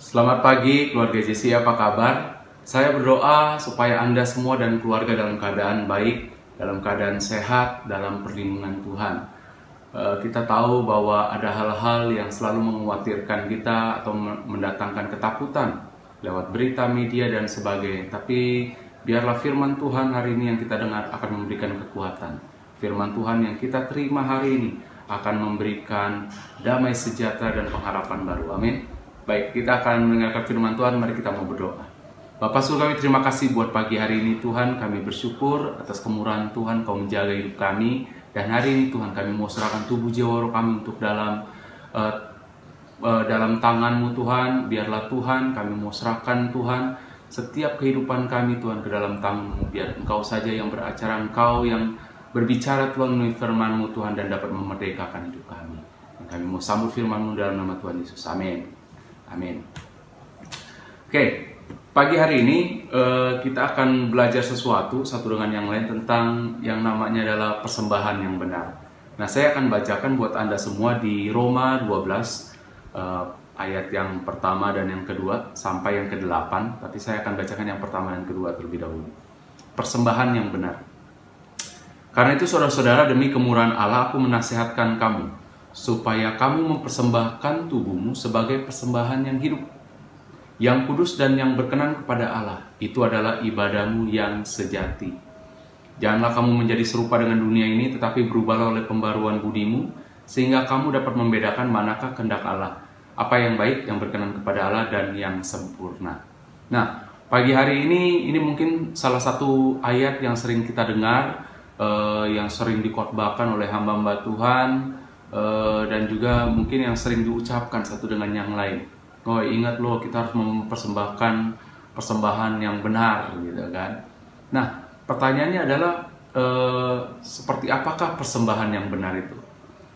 Selamat pagi keluarga Jesse, apa kabar? Saya berdoa supaya Anda semua dan keluarga dalam keadaan baik, dalam keadaan sehat, dalam perlindungan Tuhan. Eh, Kita tahu bahwa ada hal-hal yang selalu mengkhawatirkan kita atau mendatangkan ketakutan lewat berita, media, dan sebagainya. Tapi biarlah firman Tuhan hari ini yang kita dengar akan memberikan kekuatan. Firman Tuhan yang kita terima hari ini akan memberikan damai sejahtera dan pengharapan baru. Amin. Baik, kita akan mendengarkan firman Tuhan. Mari kita mau berdoa. Bapak Surga kami terima kasih buat pagi hari ini Tuhan. Kami bersyukur atas kemurahan Tuhan Kau menjaga hidup kami. Dan hari ini Tuhan kami mau serahkan tubuh jiwa roh kami untuk dalam eh, eh, dalam tanganmu Tuhan. Biarlah Tuhan kami mau serahkan Tuhan setiap kehidupan kami Tuhan ke dalam tanganmu. Biar Engkau saja yang beracara, Engkau yang berbicara Tuhan melalui firman-Mu Tuhan dan dapat memerdekakan hidup kami. Dan kami mau sambut firman-Mu dalam nama Tuhan Yesus. Amin. Amin. Oke, pagi hari ini eh, kita akan belajar sesuatu satu dengan yang lain tentang yang namanya adalah persembahan yang benar. Nah, saya akan bacakan buat Anda semua di Roma 12 eh, ayat yang pertama dan yang kedua sampai yang ke-8, tapi saya akan bacakan yang pertama dan kedua terlebih dahulu. Persembahan yang benar. Karena itu saudara-saudara demi kemurahan Allah aku menasihatkan kamu supaya kamu mempersembahkan tubuhmu sebagai persembahan yang hidup, yang kudus dan yang berkenan kepada Allah. Itu adalah ibadahmu yang sejati. Janganlah kamu menjadi serupa dengan dunia ini, tetapi berubahlah oleh pembaruan budimu, sehingga kamu dapat membedakan manakah kehendak Allah, apa yang baik, yang berkenan kepada Allah, dan yang sempurna. Nah, pagi hari ini, ini mungkin salah satu ayat yang sering kita dengar, eh, yang sering dikotbahkan oleh hamba-hamba Tuhan, eh, dan juga mungkin yang sering diucapkan satu dengan yang lain. Oh ingat loh kita harus mempersembahkan persembahan yang benar gitu kan. Nah pertanyaannya adalah eh, seperti apakah persembahan yang benar itu?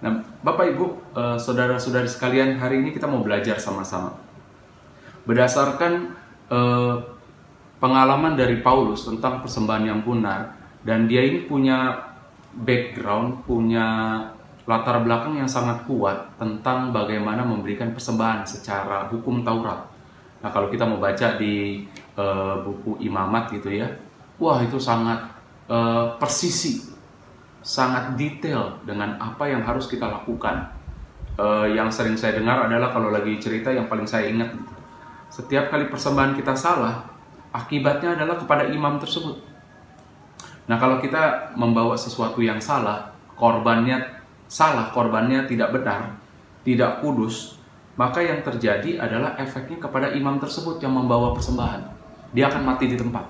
Nah Bapak Ibu eh, saudara-saudari sekalian hari ini kita mau belajar sama-sama berdasarkan eh, pengalaman dari Paulus tentang persembahan yang benar dan dia ini punya background punya latar belakang yang sangat kuat tentang bagaimana memberikan persembahan secara hukum Taurat. Nah, kalau kita mau baca di eh, buku Imamat gitu ya, wah itu sangat eh, persisi, sangat detail dengan apa yang harus kita lakukan. Eh, yang sering saya dengar adalah kalau lagi cerita yang paling saya ingat, gitu. setiap kali persembahan kita salah, akibatnya adalah kepada imam tersebut. Nah, kalau kita membawa sesuatu yang salah, korbannya salah, korbannya tidak benar, tidak kudus, maka yang terjadi adalah efeknya kepada imam tersebut yang membawa persembahan. Dia akan mati di tempat.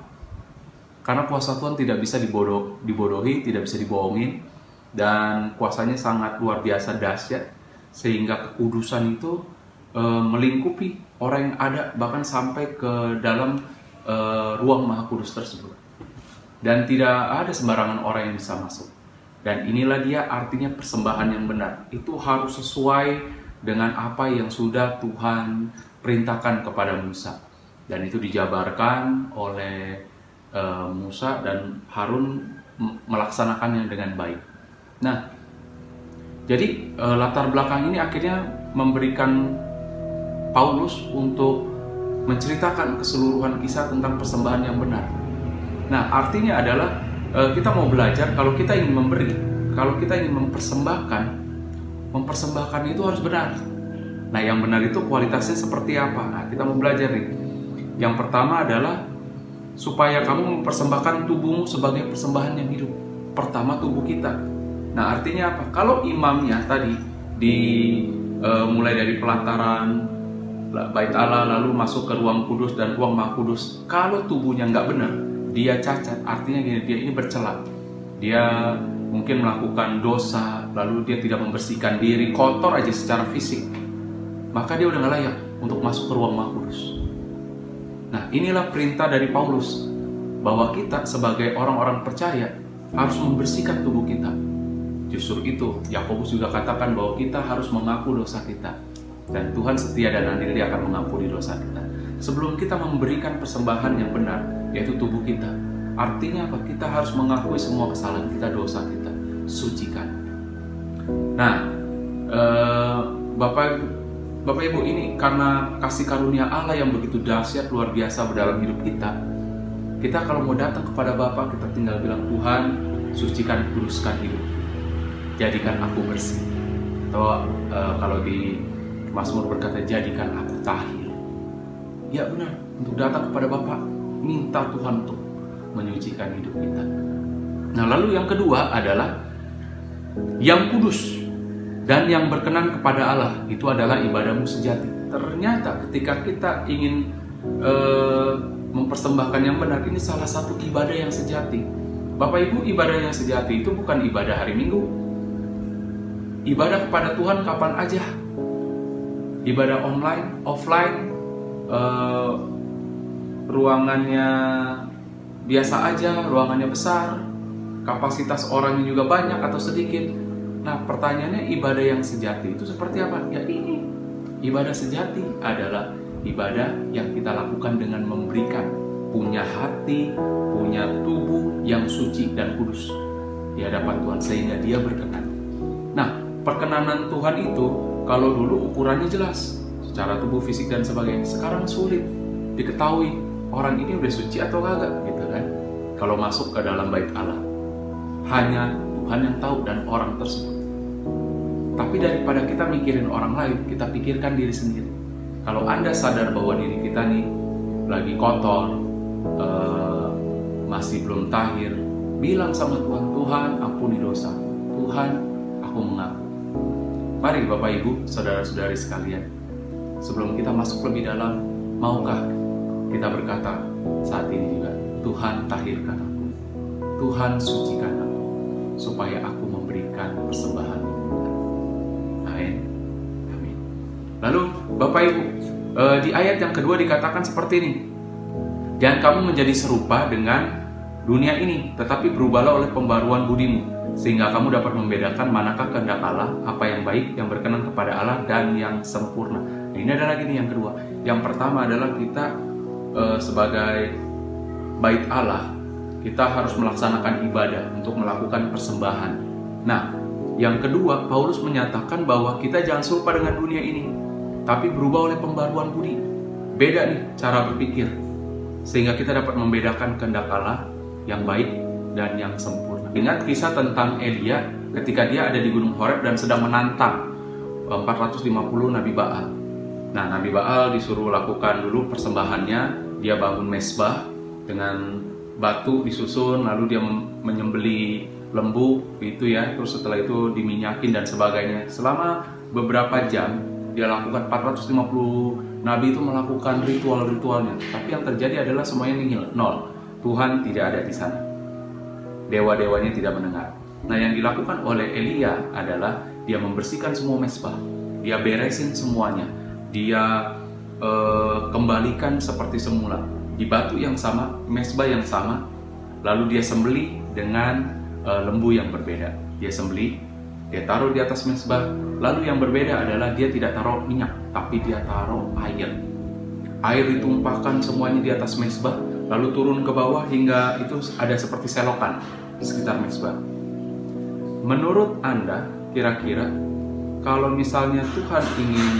Karena kuasa Tuhan tidak bisa dibodoh, dibodohi, tidak bisa dibohongin, dan kuasanya sangat luar biasa dahsyat, sehingga kekudusan itu e, melingkupi orang yang ada, bahkan sampai ke dalam e, ruang maha kudus tersebut. Dan tidak ada sembarangan orang yang bisa masuk. Dan inilah dia artinya persembahan yang benar. Itu harus sesuai dengan apa yang sudah Tuhan perintahkan kepada Musa. Dan itu dijabarkan oleh uh, Musa dan Harun melaksanakannya dengan baik. Nah, jadi uh, latar belakang ini akhirnya memberikan Paulus untuk menceritakan keseluruhan kisah tentang persembahan yang benar. Nah, artinya adalah kita mau belajar kalau kita ingin memberi, kalau kita ingin mempersembahkan, mempersembahkan itu harus benar. Nah, yang benar itu kualitasnya seperti apa? Nah, kita mau belajar nih. Yang pertama adalah supaya kamu mempersembahkan tubuhmu sebagai persembahan yang hidup. Pertama tubuh kita. Nah, artinya apa? Kalau imamnya tadi di e, mulai dari pelataran bait Allah lalu masuk ke ruang kudus dan ruang maha kudus, kalau tubuhnya nggak benar, dia cacat, artinya gini, dia ini bercela. Dia mungkin melakukan dosa, lalu dia tidak membersihkan diri, kotor aja secara fisik. Maka dia udah gak layak untuk masuk ke ruang kudus. Nah inilah perintah dari Paulus, bahwa kita sebagai orang-orang percaya harus membersihkan tubuh kita. Justru itu, Yakobus juga katakan bahwa kita harus mengaku dosa kita. Dan Tuhan setia dan adil dia akan mengampuni dosa kita. Sebelum kita memberikan persembahan yang benar, yaitu tubuh kita. Artinya apa? Kita harus mengakui semua kesalahan kita, dosa kita, sucikan. Nah, eh, Bapak Bapak Ibu ini karena kasih karunia Allah yang begitu dahsyat luar biasa dalam hidup kita. Kita kalau mau datang kepada Bapak kita tinggal bilang Tuhan sucikan kuduskan hidup. Jadikan aku bersih. Atau uh, kalau di Mazmur berkata jadikan aku tahir. Ya benar, untuk datang kepada Bapak minta Tuhan untuk menyucikan hidup kita. Nah, lalu yang kedua adalah yang kudus dan yang berkenan kepada Allah itu adalah ibadahmu sejati. Ternyata ketika kita ingin e, mempersembahkan yang benar ini salah satu ibadah yang sejati. Bapak Ibu, ibadah yang sejati itu bukan ibadah hari Minggu. Ibadah kepada Tuhan kapan aja. Ibadah online, offline, e, ruangannya biasa aja, ruangannya besar, kapasitas orangnya juga banyak atau sedikit. Nah, pertanyaannya ibadah yang sejati itu seperti apa? Ya ini. Ibadah sejati adalah ibadah yang kita lakukan dengan memberikan punya hati, punya tubuh yang suci dan kudus di hadapan Tuhan sehingga dia berkenan. Nah, perkenanan Tuhan itu kalau dulu ukurannya jelas secara tubuh fisik dan sebagainya, sekarang sulit diketahui orang ini udah suci atau kagak gitu kan. Kalau masuk ke dalam bait Allah hanya Tuhan yang tahu dan orang tersebut. Tapi daripada kita mikirin orang lain, kita pikirkan diri sendiri. Kalau Anda sadar bahwa diri kita nih lagi kotor, uh, masih belum tahir, bilang sama Tuhan, Tuhan ampuni dosa. Tuhan, aku mengaku. Mari Bapak Ibu, saudara-saudari sekalian, sebelum kita masuk lebih dalam, maukah kita berkata saat ini juga, Tuhan tahirkan aku, Tuhan sucikan aku supaya aku memberikan persembahan. Amin. Amin. Lalu Bapak Ibu, eh, di ayat yang kedua dikatakan seperti ini. Jangan kamu menjadi serupa dengan dunia ini, tetapi berubahlah oleh pembaruan budimu, sehingga kamu dapat membedakan manakah kehendak Allah, apa yang baik, yang berkenan kepada Allah, dan yang sempurna. Nah, ini adalah gini yang kedua. Yang pertama adalah kita uh, sebagai bait Allah kita harus melaksanakan ibadah untuk melakukan persembahan. Nah, yang kedua, Paulus menyatakan bahwa kita jangan serupa dengan dunia ini, tapi berubah oleh pembaruan budi. Beda nih cara berpikir, sehingga kita dapat membedakan kehendak Allah yang baik dan yang sempurna. Ingat kisah tentang Elia ketika dia ada di Gunung Horeb dan sedang menantang 450 Nabi Baal. Nah, Nabi Baal disuruh lakukan dulu persembahannya, dia bangun mesbah dengan batu disusun lalu dia menyembeli lembu itu ya. Terus setelah itu diminyakin dan sebagainya. Selama beberapa jam dia lakukan 450 nabi itu melakukan ritual-ritualnya. Tapi yang terjadi adalah semuanya nihil nol. Tuhan tidak ada di sana. Dewa-dewanya tidak mendengar. Nah yang dilakukan oleh Elia adalah dia membersihkan semua mesbah. Dia beresin semuanya. Dia uh, kembalikan seperti semula di batu yang sama, mesbah yang sama, lalu dia sembeli dengan uh, lembu yang berbeda. Dia sembeli, dia taruh di atas mesbah, lalu yang berbeda adalah dia tidak taruh minyak, tapi dia taruh air. Air ditumpahkan semuanya di atas mesbah, lalu turun ke bawah hingga itu ada seperti selokan di sekitar mesbah. Menurut Anda, kira-kira kalau misalnya Tuhan ingin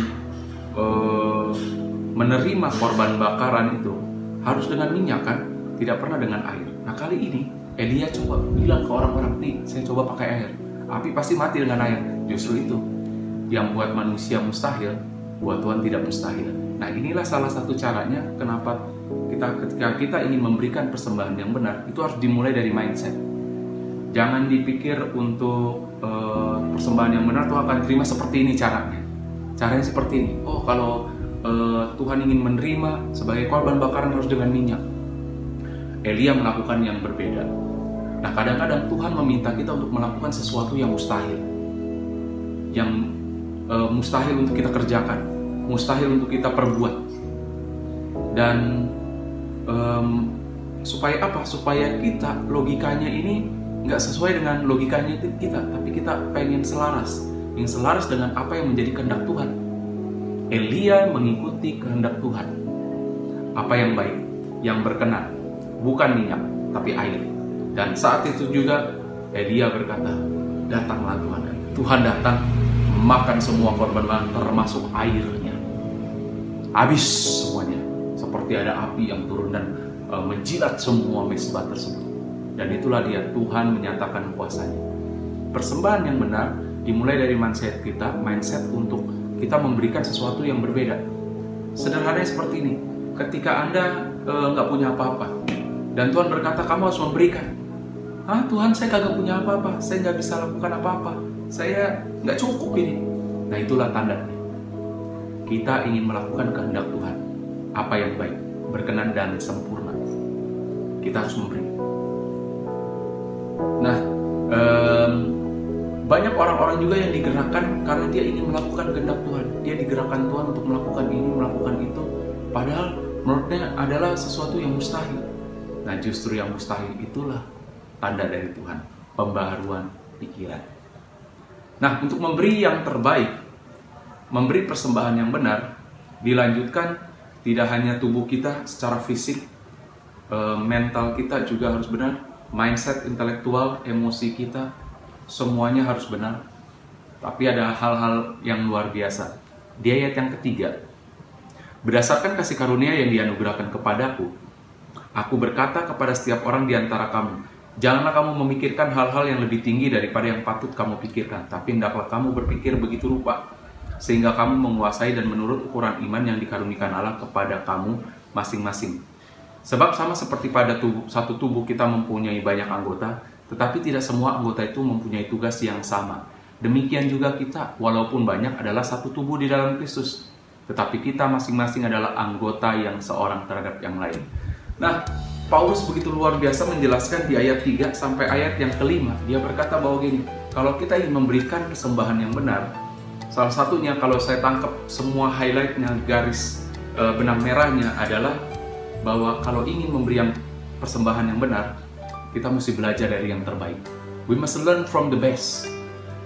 uh, menerima korban bakaran itu, harus dengan minyak kan? Tidak pernah dengan air. Nah kali ini Elia coba bilang ke orang-orang nih saya coba pakai air. Api pasti mati dengan air. Justru itu yang buat manusia mustahil buat Tuhan tidak mustahil. Nah inilah salah satu caranya kenapa kita ketika kita ingin memberikan persembahan yang benar itu harus dimulai dari mindset. Jangan dipikir untuk uh, persembahan yang benar Tuhan akan terima seperti ini caranya. Caranya seperti ini. Oh kalau uh, Tuhan ingin menerima sebagai korban bakaran harus dengan minyak. Elia melakukan yang berbeda. Nah, kadang-kadang Tuhan meminta kita untuk melakukan sesuatu yang mustahil. Yang uh, mustahil untuk kita kerjakan, mustahil untuk kita perbuat. Dan um, supaya apa? Supaya kita logikanya ini nggak sesuai dengan logikanya kita, tapi kita pengen selaras, ingin selaras dengan apa yang menjadi kehendak Tuhan. Elia mengikuti kehendak Tuhan. Apa yang baik, yang berkenan, bukan minyak, tapi air. Dan saat itu juga Elia berkata, datanglah Tuhan. Tuhan datang, makan semua korban termasuk airnya. habis semuanya. Seperti ada api yang turun dan e, menjilat semua mesbah tersebut. Dan itulah dia Tuhan menyatakan kuasanya. Persembahan yang benar dimulai dari mindset kita, mindset untuk kita memberikan sesuatu yang berbeda. Sederhananya seperti ini, ketika Anda eh, nggak e, punya apa-apa, dan Tuhan berkata kamu harus memberikan. Ah Tuhan saya kagak punya apa-apa, saya nggak bisa lakukan apa-apa, saya nggak cukup ini. Nah itulah tandanya. Kita ingin melakukan kehendak Tuhan, apa yang baik, berkenan dan sempurna. Kita harus memberi. Nah, banyak orang-orang juga yang digerakkan karena dia ingin melakukan kehendak Tuhan. Dia digerakkan Tuhan untuk melakukan ini, melakukan itu. Padahal menurutnya adalah sesuatu yang mustahil. Nah justru yang mustahil itulah tanda dari Tuhan, pembaharuan pikiran. Nah untuk memberi yang terbaik, memberi persembahan yang benar, dilanjutkan tidak hanya tubuh kita secara fisik, eh, mental kita juga harus benar, mindset intelektual, emosi kita, semuanya harus benar. Tapi ada hal-hal yang luar biasa. Di ayat yang ketiga, berdasarkan kasih karunia yang dianugerahkan kepadaku, aku berkata kepada setiap orang di antara kamu, janganlah kamu memikirkan hal-hal yang lebih tinggi daripada yang patut kamu pikirkan, tapi hendaklah kamu berpikir begitu rupa, sehingga kamu menguasai dan menurut ukuran iman yang dikarunikan Allah kepada kamu masing-masing. Sebab sama seperti pada tubuh, satu tubuh kita mempunyai banyak anggota, tetapi tidak semua anggota itu mempunyai tugas yang sama. Demikian juga kita, walaupun banyak adalah satu tubuh di dalam Kristus, tetapi kita masing-masing adalah anggota yang seorang terhadap yang lain. Nah, Paulus begitu luar biasa menjelaskan di ayat 3 sampai ayat yang kelima. Dia berkata bahwa gini, kalau kita ingin memberikan persembahan yang benar, salah satunya kalau saya tangkap semua highlightnya, garis e, benang merahnya adalah bahwa kalau ingin memberi yang persembahan yang benar, kita mesti belajar dari yang terbaik. We must learn from the best.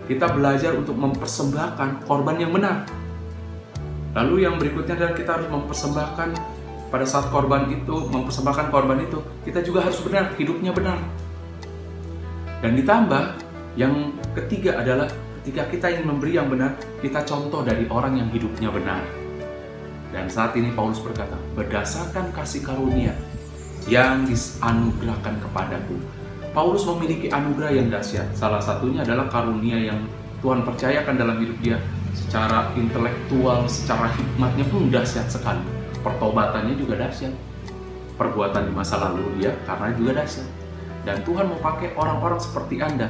Kita belajar untuk mempersembahkan korban yang benar. Lalu yang berikutnya adalah kita harus mempersembahkan pada saat korban itu, mempersembahkan korban itu, kita juga harus benar, hidupnya benar. Dan ditambah, yang ketiga adalah ketika kita ingin memberi yang benar, kita contoh dari orang yang hidupnya benar. Dan saat ini Paulus berkata, berdasarkan kasih karunia yang disanugerahkan kepadaku. Paulus memiliki anugerah yang dahsyat. Salah satunya adalah karunia yang Tuhan percayakan dalam hidup dia secara intelektual, secara hikmatnya pun dahsyat sekali. Pertobatannya juga dahsyat. Perbuatan di masa lalu dia karena juga dahsyat. Dan Tuhan mau pakai orang-orang seperti Anda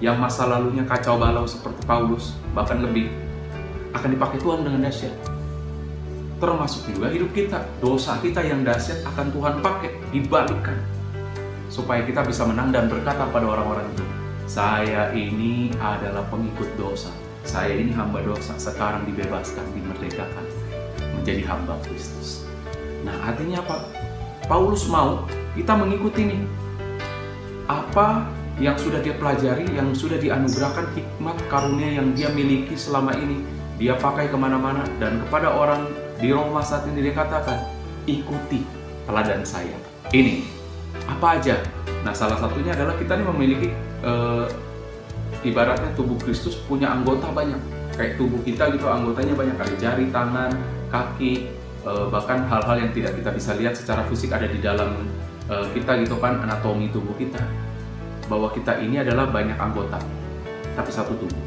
yang masa lalunya kacau balau seperti Paulus, bahkan lebih, akan dipakai Tuhan dengan dahsyat termasuk juga hidup kita. Dosa kita yang dahsyat akan Tuhan pakai, dibalikkan. Supaya kita bisa menang dan berkata pada orang-orang itu, saya ini adalah pengikut dosa. Saya ini hamba dosa, sekarang dibebaskan, dimerdekakan, menjadi hamba Kristus. Nah, artinya apa? Paulus mau kita mengikuti ini. Apa yang sudah dia pelajari, yang sudah dianugerahkan hikmat karunia yang dia miliki selama ini, dia pakai ke mana-mana dan kepada orang di Roma saat ini dia katakan, ikuti teladan saya. Ini apa aja? Nah, salah satunya adalah kita ini memiliki e, ibaratnya tubuh Kristus punya anggota banyak. Kayak tubuh kita gitu anggotanya banyak ada jari, tangan, kaki, e, bahkan hal-hal yang tidak kita bisa lihat secara fisik ada di dalam e, kita gitu kan anatomi tubuh kita. Bahwa kita ini adalah banyak anggota, tapi satu tubuh.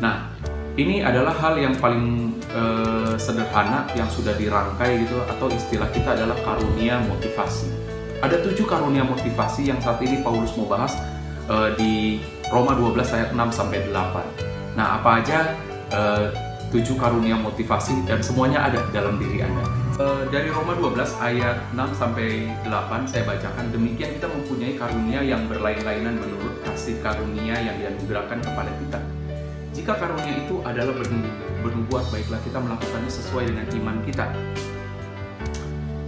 Nah, ini adalah hal yang paling eh, sederhana yang sudah dirangkai gitu atau istilah kita adalah karunia motivasi. Ada tujuh karunia motivasi yang saat ini Paulus mau bahas eh, di Roma 12 ayat 6 sampai 8. Nah, apa aja eh, tujuh karunia motivasi dan semuanya ada dalam diri Anda. Eh, dari Roma 12 ayat 6 sampai 8 saya bacakan demikian kita mempunyai karunia yang berlain-lainan menurut kasih karunia yang dianugerahkan kepada kita jika karunia itu adalah bernubuat, baiklah kita melakukannya sesuai dengan iman kita.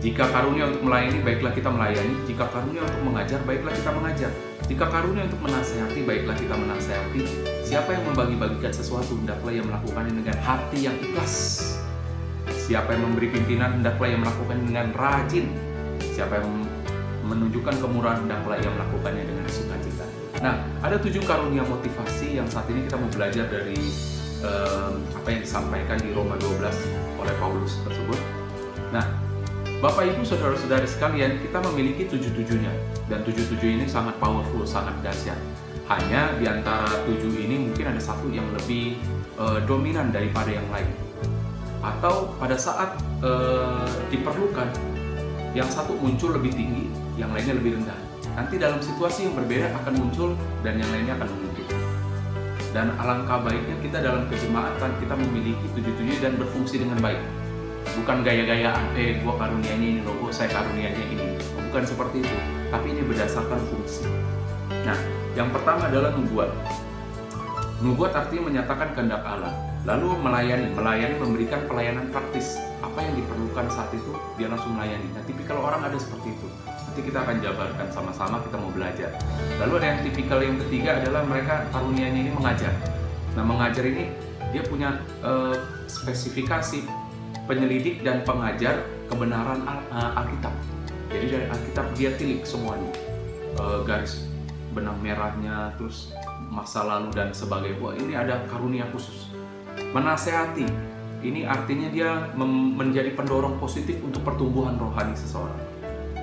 Jika karunia untuk melayani, baiklah kita melayani. Jika karunia untuk mengajar, baiklah kita mengajar. Jika karunia untuk menasehati, baiklah kita menasehati. Siapa yang membagi-bagikan sesuatu, hendaklah yang melakukannya dengan hati yang ikhlas. Siapa yang memberi pimpinan, hendaklah yang melakukannya dengan rajin. Siapa yang menunjukkan kemurahan, hendaklah yang melakukannya dengan sukacita. Nah, ada tujuh karunia motivasi yang saat ini kita mau belajar dari um, apa yang disampaikan di Roma 12 oleh Paulus tersebut. Nah, Bapak Ibu saudara-saudara sekalian, kita memiliki tujuh-tujuhnya dan tujuh-tujuh ini sangat powerful, sangat dahsyat. Hanya di antara tujuh ini mungkin ada satu yang lebih uh, dominan daripada yang lain. Atau pada saat uh, diperlukan, yang satu muncul lebih tinggi, yang lainnya lebih rendah. Nanti dalam situasi yang berbeda akan muncul dan yang lainnya akan muncul. Dan alangkah baiknya kita dalam kejemaatan kita memiliki tujuh-tujuh dan berfungsi dengan baik. Bukan gaya-gayaan, eh gua karunianya ini loh, saya karunianya ini. Bukan seperti itu, tapi ini berdasarkan fungsi. Nah, yang pertama adalah nubuat. Nubuat artinya menyatakan kehendak Allah. Lalu melayani, melayani memberikan pelayanan praktis. Apa yang diperlukan saat itu, dia langsung melayani. Nah, tipikal orang ada seperti itu nanti kita akan jabarkan sama-sama kita mau belajar. Lalu ada yang tipikal yang ketiga adalah mereka karunianya ini mengajar. Nah mengajar ini dia punya uh, spesifikasi penyelidik dan pengajar kebenaran Al uh, Alkitab. Jadi dari Alkitab dia tilik semuanya. Uh, garis benang merahnya terus masa lalu dan sebagainya. Wah ini ada karunia khusus. Menasehati ini artinya dia menjadi pendorong positif untuk pertumbuhan rohani seseorang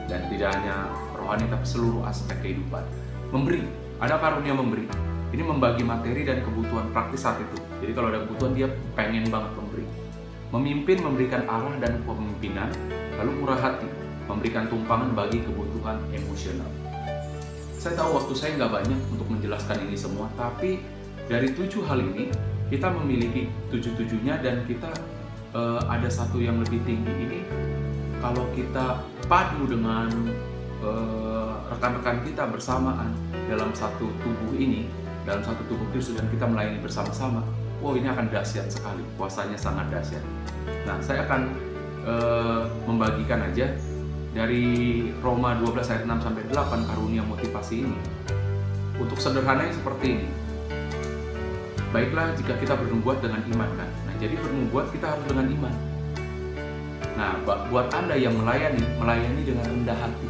dan tidak hanya rohani tapi seluruh aspek kehidupan. Memberi, ada karunia memberi. Ini membagi materi dan kebutuhan praktis saat itu. Jadi kalau ada kebutuhan dia pengen banget memberi. Memimpin memberikan arah dan pemimpinan, lalu murah hati, memberikan tumpangan bagi kebutuhan emosional. Saya tahu waktu saya nggak banyak untuk menjelaskan ini semua, tapi dari tujuh hal ini kita memiliki tujuh-tujuhnya dan kita uh, ada satu yang lebih tinggi ini kalau kita padu dengan eh, rekan-rekan kita bersamaan dalam satu tubuh ini, dalam satu tubuh Kristus dan kita melayani bersama-sama, wow ini akan dahsyat sekali, puasanya sangat dahsyat. Nah, saya akan uh, membagikan aja dari Roma 12 ayat 6 sampai 8 karunia motivasi ini. Untuk sederhananya seperti ini. Baiklah jika kita bernubuat dengan iman kan. Nah, jadi bernubuat kita harus dengan iman Nah, buat Anda yang melayani, melayani dengan rendah hati.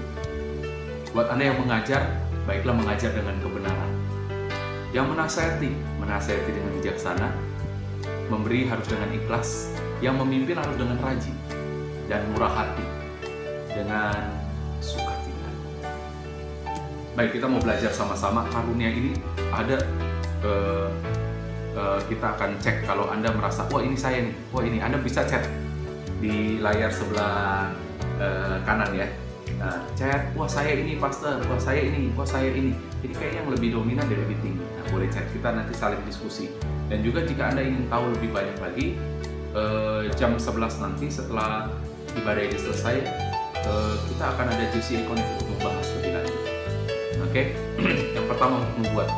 Buat Anda yang mengajar, baiklah mengajar dengan kebenaran. Yang menasehati, menasehati dengan bijaksana. Memberi harus dengan ikhlas. Yang memimpin harus dengan rajin dan murah hati dengan sukacita. Baik, kita mau belajar sama-sama karunia ini ada uh, uh, kita akan cek kalau Anda merasa wah ini saya nih, wah ini Anda bisa cek di layar sebelah uh, kanan ya. Nah, chat wah saya ini pastor. Wah saya ini. Wah saya ini. Jadi kayak yang lebih dominan dan lebih tinggi. Nah boleh chat kita nanti saling diskusi. Dan juga jika anda ingin tahu lebih banyak lagi uh, jam 11 nanti setelah ibadah ini selesai uh, kita akan ada JC Connect untuk membahas lebih lanjut. Oke? Okay? yang pertama untuk membuat.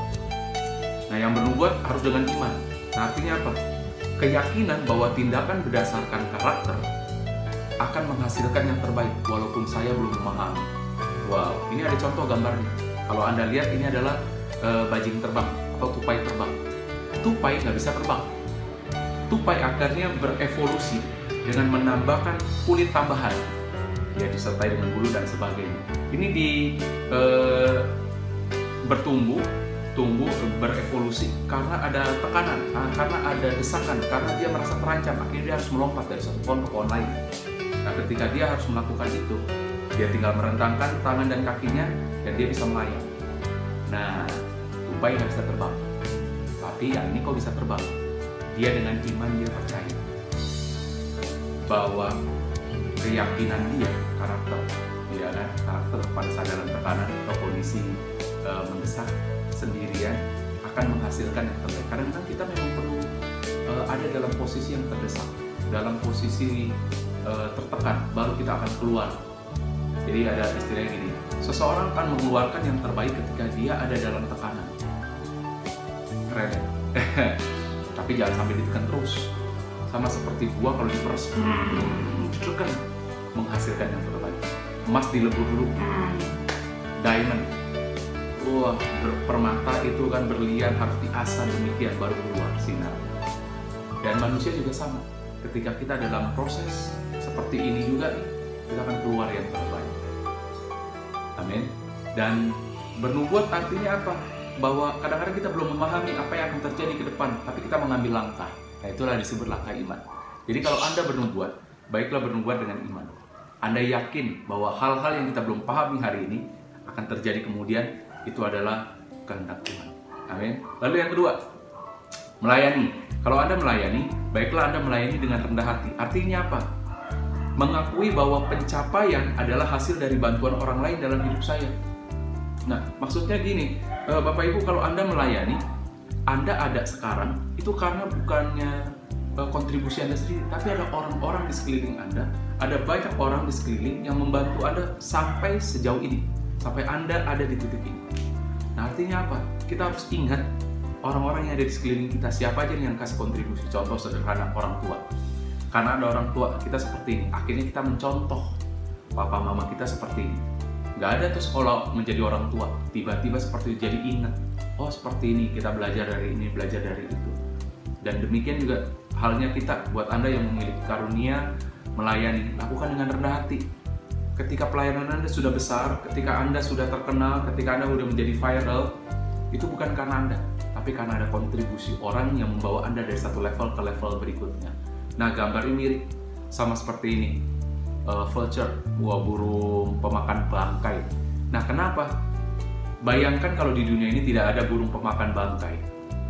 Nah yang bernubuat harus dengan iman. Nah artinya apa keyakinan bahwa tindakan berdasarkan karakter akan menghasilkan yang terbaik walaupun saya belum memahami. Wow, ini ada contoh gambarnya. Kalau Anda lihat ini adalah uh, bajing terbang atau tupai terbang. Tupai nggak bisa terbang. Tupai akarnya berevolusi dengan menambahkan kulit tambahan. Ya disertai dengan bulu dan sebagainya. Ini di uh, bertumbuh tumbuh berevolusi karena ada tekanan, ah, karena ada desakan, karena dia merasa terancam, akhirnya dia harus melompat dari satu pohon ke pohon lain. Nah, ketika dia harus melakukan itu, dia tinggal merentangkan tangan dan kakinya dan dia bisa melayang. Nah, tupai nggak bisa terbang, tapi yang ini kok bisa terbang. Dia dengan iman dia percaya bahwa keyakinan dia, karakter, dia kan karakter pada saat dalam tekanan atau kondisi e, mendesak sendirian akan menghasilkan yang terbaik. Karena kan kita memang perlu uh, ada dalam posisi yang terdesak, dalam posisi uh, tertekan, baru kita akan keluar. Jadi ada istilah gini, seseorang akan mengeluarkan yang terbaik ketika dia ada dalam tekanan. Keren. Tapi jangan sampai ditekan terus. Sama seperti buah kalau diperes, hmm, ditekan menghasilkan yang terbaik. Emas dilebur dulu, hmm. diamond wah permata itu kan berlian harus diasah demikian baru keluar sinar. Dan manusia juga sama. Ketika kita dalam proses seperti ini juga kita akan keluar yang terbaik. Amin. Dan bernubuat artinya apa? Bahwa kadang-kadang kita belum memahami apa yang akan terjadi ke depan tapi kita mengambil langkah. Nah itulah disebut langkah iman. Jadi kalau anda bernubuat baiklah bernubuat dengan iman. Anda yakin bahwa hal-hal yang kita belum pahami hari ini akan terjadi kemudian itu adalah kehendak Tuhan. Amin. Lalu yang kedua, melayani. Kalau Anda melayani, baiklah Anda melayani dengan rendah hati. Artinya apa? Mengakui bahwa pencapaian adalah hasil dari bantuan orang lain dalam hidup saya. Nah, maksudnya gini, eh, Bapak Ibu kalau Anda melayani, Anda ada sekarang itu karena bukannya eh, kontribusi Anda sendiri, tapi ada orang-orang di sekeliling Anda, ada banyak orang di sekeliling yang membantu Anda sampai sejauh ini, sampai Anda ada di titik ini. Nah, artinya apa? Kita harus ingat orang-orang yang ada di sekeliling kita siapa aja yang kasih kontribusi? Contoh sederhana orang tua. Karena ada orang tua kita seperti ini akhirnya kita mencontoh papa mama kita seperti ini. Nggak ada tuh sekolah menjadi orang tua tiba-tiba seperti jadi ingat oh seperti ini kita belajar dari ini belajar dari itu. Dan demikian juga halnya kita buat anda yang memiliki karunia melayani lakukan dengan rendah hati ketika pelayanan anda sudah besar ketika anda sudah terkenal ketika anda sudah menjadi viral itu bukan karena anda tapi karena ada kontribusi orang yang membawa Anda dari satu level ke level berikutnya. Nah, gambar ini mirip sama seperti ini. Uh, vulture, buah burung pemakan bangkai. Nah, kenapa? Bayangkan kalau di dunia ini tidak ada burung pemakan bangkai.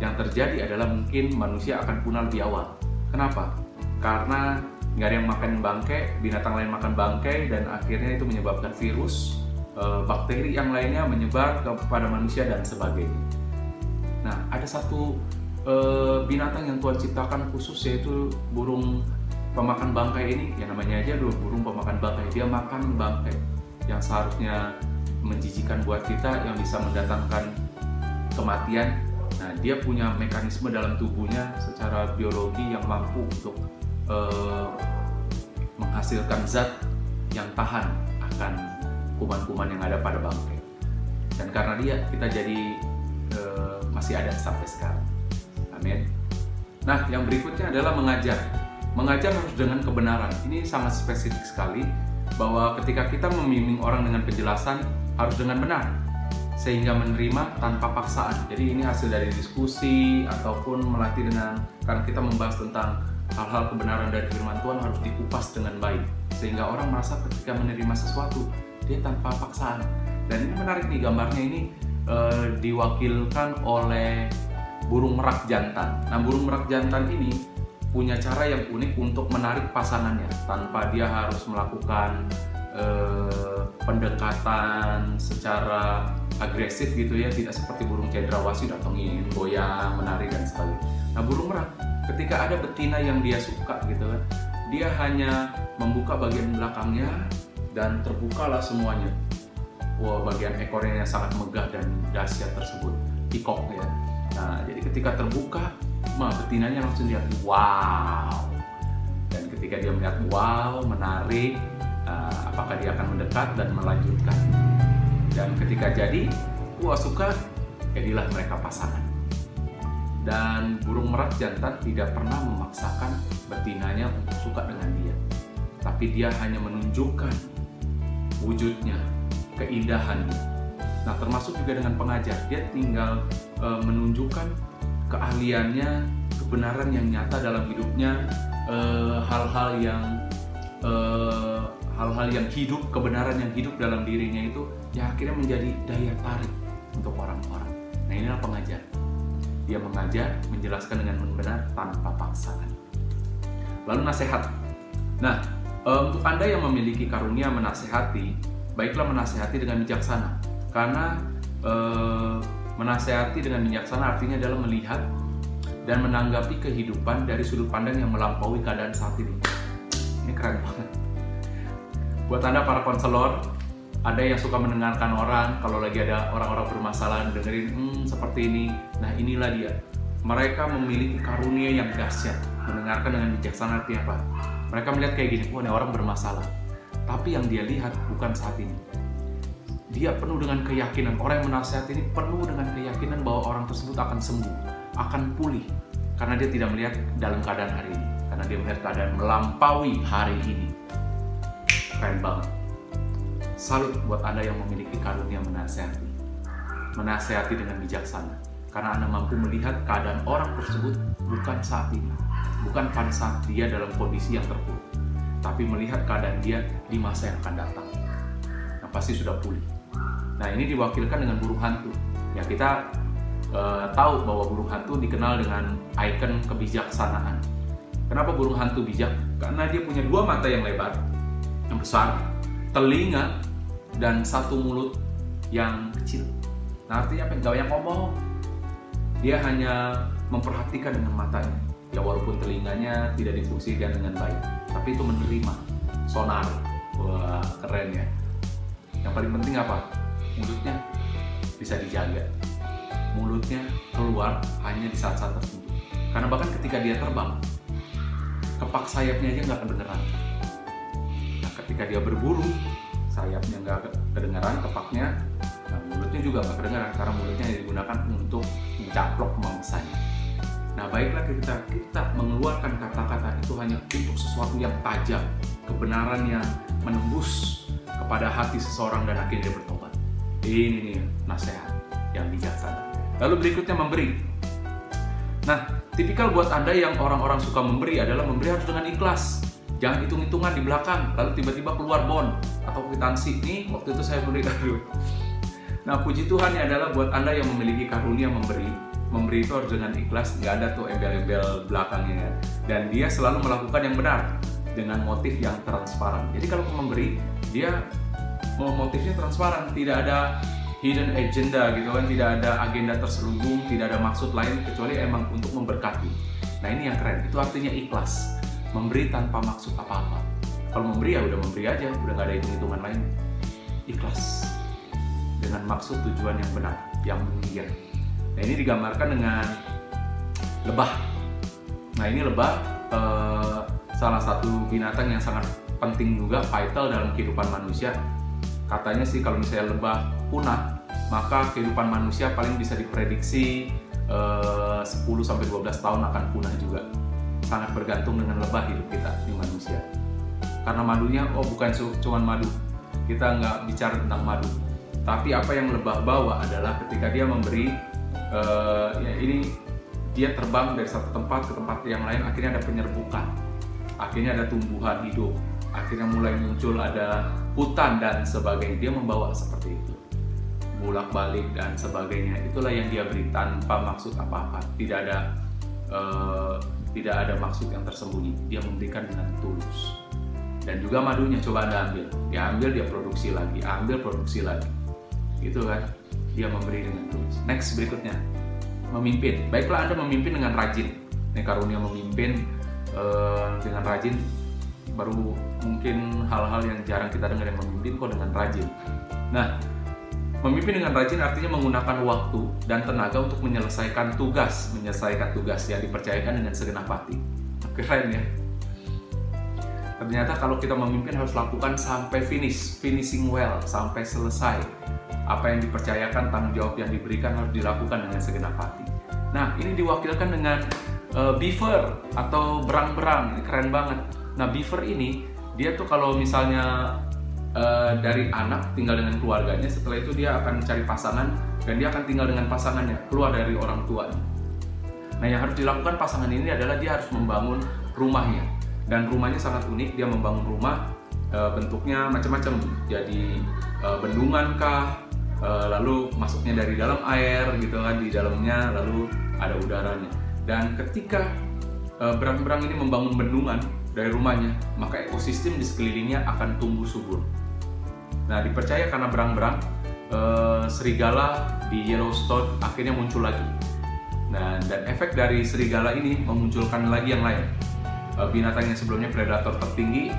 Yang terjadi adalah mungkin manusia akan punah lebih awal. Kenapa? Karena nggak ada yang makan bangkai, binatang lain makan bangkai, dan akhirnya itu menyebabkan virus, uh, bakteri yang lainnya menyebar kepada manusia dan sebagainya. Nah, ada satu e, binatang yang Tuhan ciptakan khusus yaitu burung pemakan bangkai ini. Ya namanya aja dulu burung pemakan bangkai. Dia makan bangkai yang seharusnya menjijikan buat kita yang bisa mendatangkan kematian. Nah, dia punya mekanisme dalam tubuhnya secara biologi yang mampu untuk e, menghasilkan zat yang tahan akan kuman-kuman yang ada pada bangkai. Dan karena dia kita jadi masih ada sampai sekarang. Amin. Nah, yang berikutnya adalah mengajar. Mengajar harus dengan kebenaran. Ini sangat spesifik sekali bahwa ketika kita membimbing orang dengan penjelasan harus dengan benar sehingga menerima tanpa paksaan. Jadi ini hasil dari diskusi ataupun melatih dengan karena kita membahas tentang hal-hal kebenaran dari firman Tuhan harus dikupas dengan baik sehingga orang merasa ketika menerima sesuatu dia tanpa paksaan. Dan ini menarik nih gambarnya ini uh, diwakilkan oleh burung merak jantan. Nah, burung merak jantan ini punya cara yang unik untuk menarik pasangannya tanpa dia harus melakukan uh, pendekatan secara agresif gitu ya, tidak seperti burung cendrawasih datengin, goyang, menari dan sebagainya. Nah, burung merak ketika ada betina yang dia suka gitu kan, dia hanya membuka bagian belakangnya dan terbukalah semuanya. Wah bagian ekornya yang sangat megah dan dahsyat tersebut pikok ya. Nah jadi ketika terbuka mah betinanya langsung lihat wow. Dan ketika dia melihat wow menarik uh, apakah dia akan mendekat dan melanjutkan? Dan ketika jadi wah suka jadilah mereka pasangan dan burung merak jantan tidak pernah memaksakan betinanya untuk suka dengan dia tapi dia hanya menunjukkan wujudnya keindahannya. Nah, termasuk juga dengan pengajar, dia tinggal e, menunjukkan keahliannya, kebenaran yang nyata dalam hidupnya, eh, hal-hal e, yang hal-hal yang hidup, kebenaran yang hidup dalam dirinya itu, ya akhirnya menjadi daya tarik untuk orang-orang. Nah, inilah pengajar. Dia mengajar, menjelaskan dengan benar tanpa paksaan. Lalu nasihat. Nah, untuk Anda yang memiliki karunia menasehati, baiklah menasehati dengan bijaksana karena e, menasehati dengan bijaksana artinya adalah melihat dan menanggapi kehidupan dari sudut pandang yang melampaui keadaan saat ini ini keren banget buat anda para konselor ada yang suka mendengarkan orang kalau lagi ada orang-orang bermasalah dengerin hmm, seperti ini nah inilah dia mereka memiliki karunia yang dahsyat mendengarkan dengan bijaksana artinya apa mereka melihat kayak gini oh ini orang bermasalah tapi yang dia lihat bukan saat ini. Dia penuh dengan keyakinan. Orang yang menasihati ini penuh dengan keyakinan bahwa orang tersebut akan sembuh, akan pulih. Karena dia tidak melihat dalam keadaan hari ini. Karena dia melihat keadaan melampaui hari ini. Keren banget. Salut buat Anda yang memiliki karunia menasehati. Menasehati dengan bijaksana. Karena Anda mampu melihat keadaan orang tersebut bukan saat ini. Bukan pada saat dia dalam kondisi yang terpuruk tapi melihat keadaan dia di masa yang akan datang. Nah, pasti sudah pulih. Nah, ini diwakilkan dengan burung hantu. Ya, kita uh, tahu bahwa burung hantu dikenal dengan ikon kebijaksanaan. Kenapa burung hantu bijak? Karena dia punya dua mata yang lebar, yang besar, telinga, dan satu mulut yang kecil. Nah, artinya apa? Gak banyak ngomong. Dia hanya memperhatikan dengan matanya. Ya walaupun telinganya tidak difungsikan dengan baik, tapi itu menerima sonar. Wah, keren ya. Yang paling penting apa? Mulutnya bisa dijaga. Mulutnya keluar hanya di saat-saat tertentu. Karena bahkan ketika dia terbang, kepak sayapnya aja nggak kedengeran. Nah, ketika dia berburu, sayapnya nggak kedengaran, kepaknya, nah, mulutnya juga nggak kedengaran karena mulutnya digunakan untuk mencaplok mangsanya. Nah, baiklah kita kita mengeluarkan kata-kata itu hanya untuk sesuatu yang tajam, kebenaran yang menembus kepada hati seseorang dan akhirnya dia bertobat. Ini nih nasihat yang bijaksana. Lalu berikutnya memberi. Nah, tipikal buat Anda yang orang-orang suka memberi adalah memberi harus dengan ikhlas. Jangan hitung-hitungan di belakang, lalu tiba-tiba keluar bon atau kwitansi. Nih, waktu itu saya beri kado. Nah, puji Tuhan ya adalah buat Anda yang memiliki karunia memberi. Memberi itu harus dengan ikhlas, nggak ada tuh embel-embel belakangnya. Dan dia selalu melakukan yang benar dengan motif yang transparan. Jadi kalau memberi, dia mau motifnya transparan, tidak ada hidden agenda gitu kan tidak ada agenda terselubung tidak ada maksud lain kecuali emang untuk memberkati nah ini yang keren itu artinya ikhlas memberi tanpa maksud apa-apa. Kalau memberi ya udah memberi aja. Udah nggak ada hitung-hitungan lain. Ikhlas. Dengan maksud tujuan yang benar yang mulia. Nah ini digambarkan dengan lebah. Nah ini lebah eh, salah satu binatang yang sangat penting juga vital dalam kehidupan manusia. Katanya sih kalau misalnya lebah punah maka kehidupan manusia paling bisa diprediksi eh, 10 sampai 12 tahun akan punah juga sangat bergantung dengan lebah hidup kita di manusia. Karena madunya oh bukan cuma madu. Kita nggak bicara tentang madu. Tapi apa yang lebah bawa adalah ketika dia memberi uh, ya ini dia terbang dari satu tempat ke tempat yang lain akhirnya ada penyerbukan. Akhirnya ada tumbuhan hidup. Akhirnya mulai muncul ada hutan dan sebagainya. Dia membawa seperti itu. Bolak balik dan sebagainya. Itulah yang dia beri tanpa maksud apa apa tidak ada uh, tidak ada maksud yang tersembunyi. Dia memberikan dengan tulus. Dan juga madunya coba anda ambil. Dia ambil dia produksi lagi. Ambil produksi lagi. Gitu kan? Dia memberi dengan tulus. Next berikutnya. Memimpin. Baiklah anda memimpin dengan rajin. Ini karunia memimpin uh, dengan rajin. Baru mungkin hal-hal yang jarang kita dengar yang memimpin kok dengan rajin. Nah Memimpin dengan rajin artinya menggunakan waktu dan tenaga untuk menyelesaikan tugas, menyelesaikan tugas yang dipercayakan dengan segenap hati. Keren ya. Ternyata kalau kita memimpin harus lakukan sampai finish, finishing well, sampai selesai. Apa yang dipercayakan, tanggung jawab yang diberikan harus dilakukan dengan segenap hati. Nah, ini diwakilkan dengan uh, beaver atau berang-berang, keren banget. Nah, beaver ini dia tuh kalau misalnya uh, dari anak tinggal dengan keluarganya setelah itu dia akan mencari pasangan dan dia akan tinggal dengan pasangannya keluar dari orang tuanya. Nah yang harus dilakukan pasangan ini adalah dia harus membangun rumahnya. Dan rumahnya sangat unik dia membangun rumah uh, bentuknya macam-macam. Jadi uh, bendungan kah lalu masuknya dari dalam air gitu kan di dalamnya lalu ada udaranya. Dan ketika berang-berang ini membangun bendungan dari rumahnya, maka ekosistem di sekelilingnya akan tumbuh subur. Nah, dipercaya karena berang-berang eh, serigala di Yellowstone akhirnya muncul lagi. Nah, dan efek dari serigala ini memunculkan lagi yang lain. Eh, binatang yang sebelumnya predator tertinggi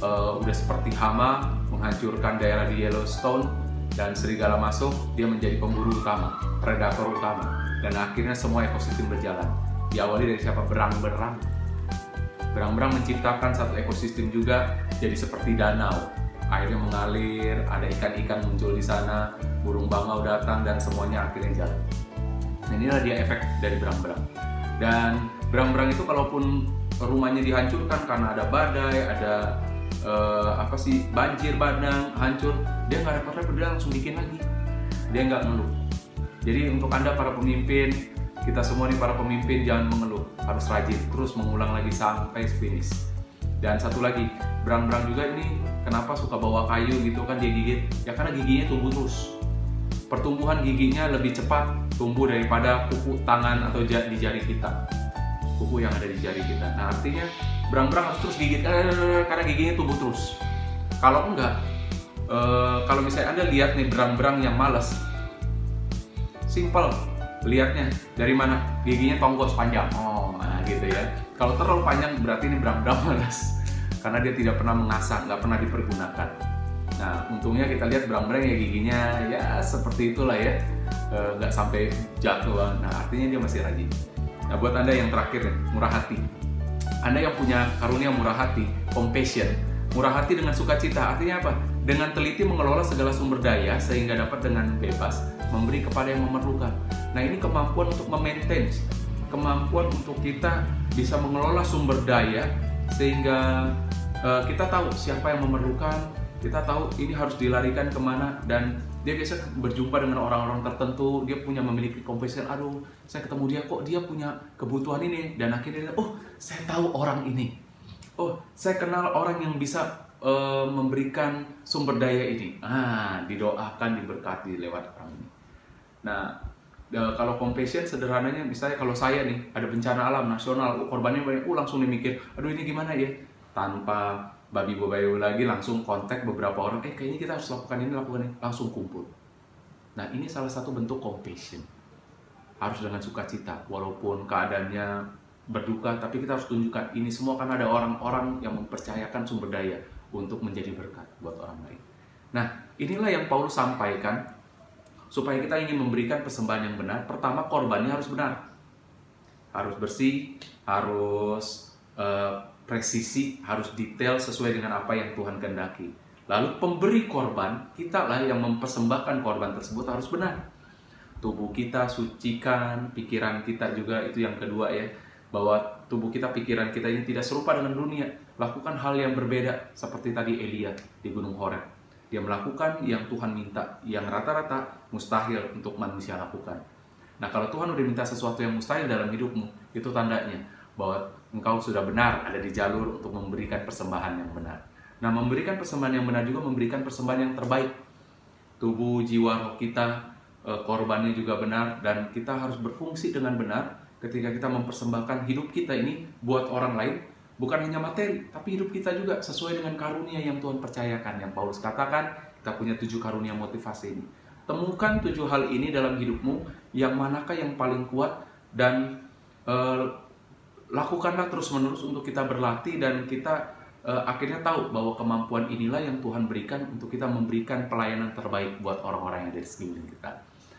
eh, udah seperti hama menghancurkan daerah di Yellowstone dan serigala masuk, dia menjadi pemburu utama, predator utama. Dan akhirnya semua ekosistem berjalan. Diawali dari siapa? Berang-berang. Berang-berang menciptakan satu ekosistem juga jadi seperti danau airnya mengalir, ada ikan-ikan muncul di sana, burung bangau datang dan semuanya akhirnya jalan. Nah, inilah dia efek dari berang-berang. Dan berang-berang itu kalaupun rumahnya dihancurkan karena ada badai, ada uh, apa sih banjir bandang hancur, dia nggak repot-repot dia langsung bikin lagi. Dia nggak ngeluh. Jadi untuk anda para pemimpin, kita semua nih para pemimpin jangan mengeluh, harus rajin terus mengulang lagi sampai finish. Dan satu lagi, berang-berang juga ini kenapa suka bawa kayu gitu kan dia gigit? Ya karena giginya tumbuh terus. Pertumbuhan giginya lebih cepat tumbuh daripada kuku tangan atau di jari kita. Kuku yang ada di jari kita. Nah artinya berang-berang harus terus gigit eh, karena giginya tumbuh terus. Kalau enggak, eh, kalau misalnya anda lihat nih berang-berang yang males, simple lihatnya dari mana giginya tonggos panjang oh nah gitu ya kalau terlalu panjang berarti ini berang-berang malas. Karena dia tidak pernah mengasah nggak pernah dipergunakan. Nah untungnya kita lihat berang-berang ya giginya. Ya seperti itulah ya. E, nggak sampai jatuh. Nah artinya dia masih rajin. Nah buat anda yang terakhir nih murah hati. Anda yang punya karunia murah hati compassion. Murah hati dengan sukacita artinya apa? Dengan teliti mengelola segala sumber daya sehingga dapat dengan bebas memberi kepada yang memerlukan. Nah ini kemampuan untuk memaintain, kemampuan untuk kita bisa mengelola sumber daya sehingga uh, kita tahu siapa yang memerlukan, kita tahu ini harus dilarikan ke mana dan dia biasa berjumpa dengan orang-orang tertentu, dia punya memiliki compassion, aduh saya ketemu dia kok dia punya kebutuhan ini? Dan akhirnya oh saya tahu orang ini, oh saya kenal orang yang bisa uh, memberikan sumber daya ini, ah didoakan diberkati lewat orang ini. Nah uh, kalau compassion sederhananya misalnya kalau saya nih ada bencana alam nasional korbannya banyak uh langsung nih mikir aduh ini gimana ya? Tanpa babi bayu lagi langsung kontak beberapa orang eh kayaknya kita harus lakukan ini lakukan ini langsung kumpul. Nah ini salah satu bentuk compassion harus dengan sukacita walaupun keadaannya berduka tapi kita harus tunjukkan ini semua karena ada orang-orang yang mempercayakan sumber daya untuk menjadi berkat buat orang lain. Nah inilah yang Paulus sampaikan supaya kita ingin memberikan persembahan yang benar, pertama korbannya harus benar. Harus bersih, harus uh, presisi, harus detail sesuai dengan apa yang Tuhan kehendaki. Lalu pemberi korban, kita lah yang mempersembahkan korban tersebut harus benar. Tubuh kita sucikan, pikiran kita juga itu yang kedua ya. Bahwa tubuh kita, pikiran kita ini tidak serupa dengan dunia. Lakukan hal yang berbeda seperti tadi Elia di Gunung Horeb dia melakukan yang Tuhan minta, yang rata-rata mustahil untuk manusia lakukan. Nah, kalau Tuhan udah minta sesuatu yang mustahil dalam hidupmu, itu tandanya bahwa engkau sudah benar ada di jalur untuk memberikan persembahan yang benar. Nah, memberikan persembahan yang benar juga memberikan persembahan yang terbaik. Tubuh, jiwa, roh kita, eh, korbannya juga benar, dan kita harus berfungsi dengan benar ketika kita mempersembahkan hidup kita ini buat orang lain bukan hanya materi, tapi hidup kita juga sesuai dengan karunia yang Tuhan percayakan. Yang Paulus katakan, kita punya tujuh karunia motivasi ini. Temukan tujuh hal ini dalam hidupmu, yang manakah yang paling kuat, dan eh, lakukanlah terus-menerus untuk kita berlatih, dan kita eh, akhirnya tahu bahwa kemampuan inilah yang Tuhan berikan untuk kita memberikan pelayanan terbaik buat orang-orang yang ada di sekeliling kita.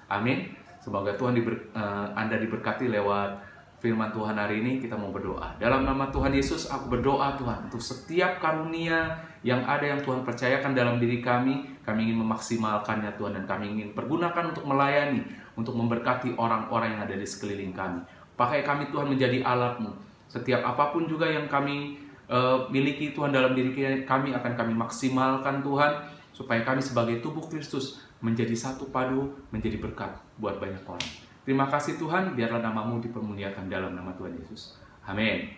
Amin. Semoga Tuhan diber, eh, Anda diberkati lewat firman Tuhan hari ini kita mau berdoa. Dalam nama Tuhan Yesus aku berdoa Tuhan untuk setiap karunia yang ada yang Tuhan percayakan dalam diri kami, kami ingin memaksimalkannya Tuhan dan kami ingin pergunakan untuk melayani, untuk memberkati orang-orang yang ada di sekeliling kami. Pakai kami Tuhan menjadi alatmu. Setiap apa pun juga yang kami uh, miliki Tuhan dalam diri kami akan kami maksimalkan Tuhan supaya kami sebagai tubuh Kristus menjadi satu padu, menjadi berkat buat banyak orang. Terima kasih Tuhan, biarlah namamu dipermuliakan dalam nama Tuhan Yesus. Amin.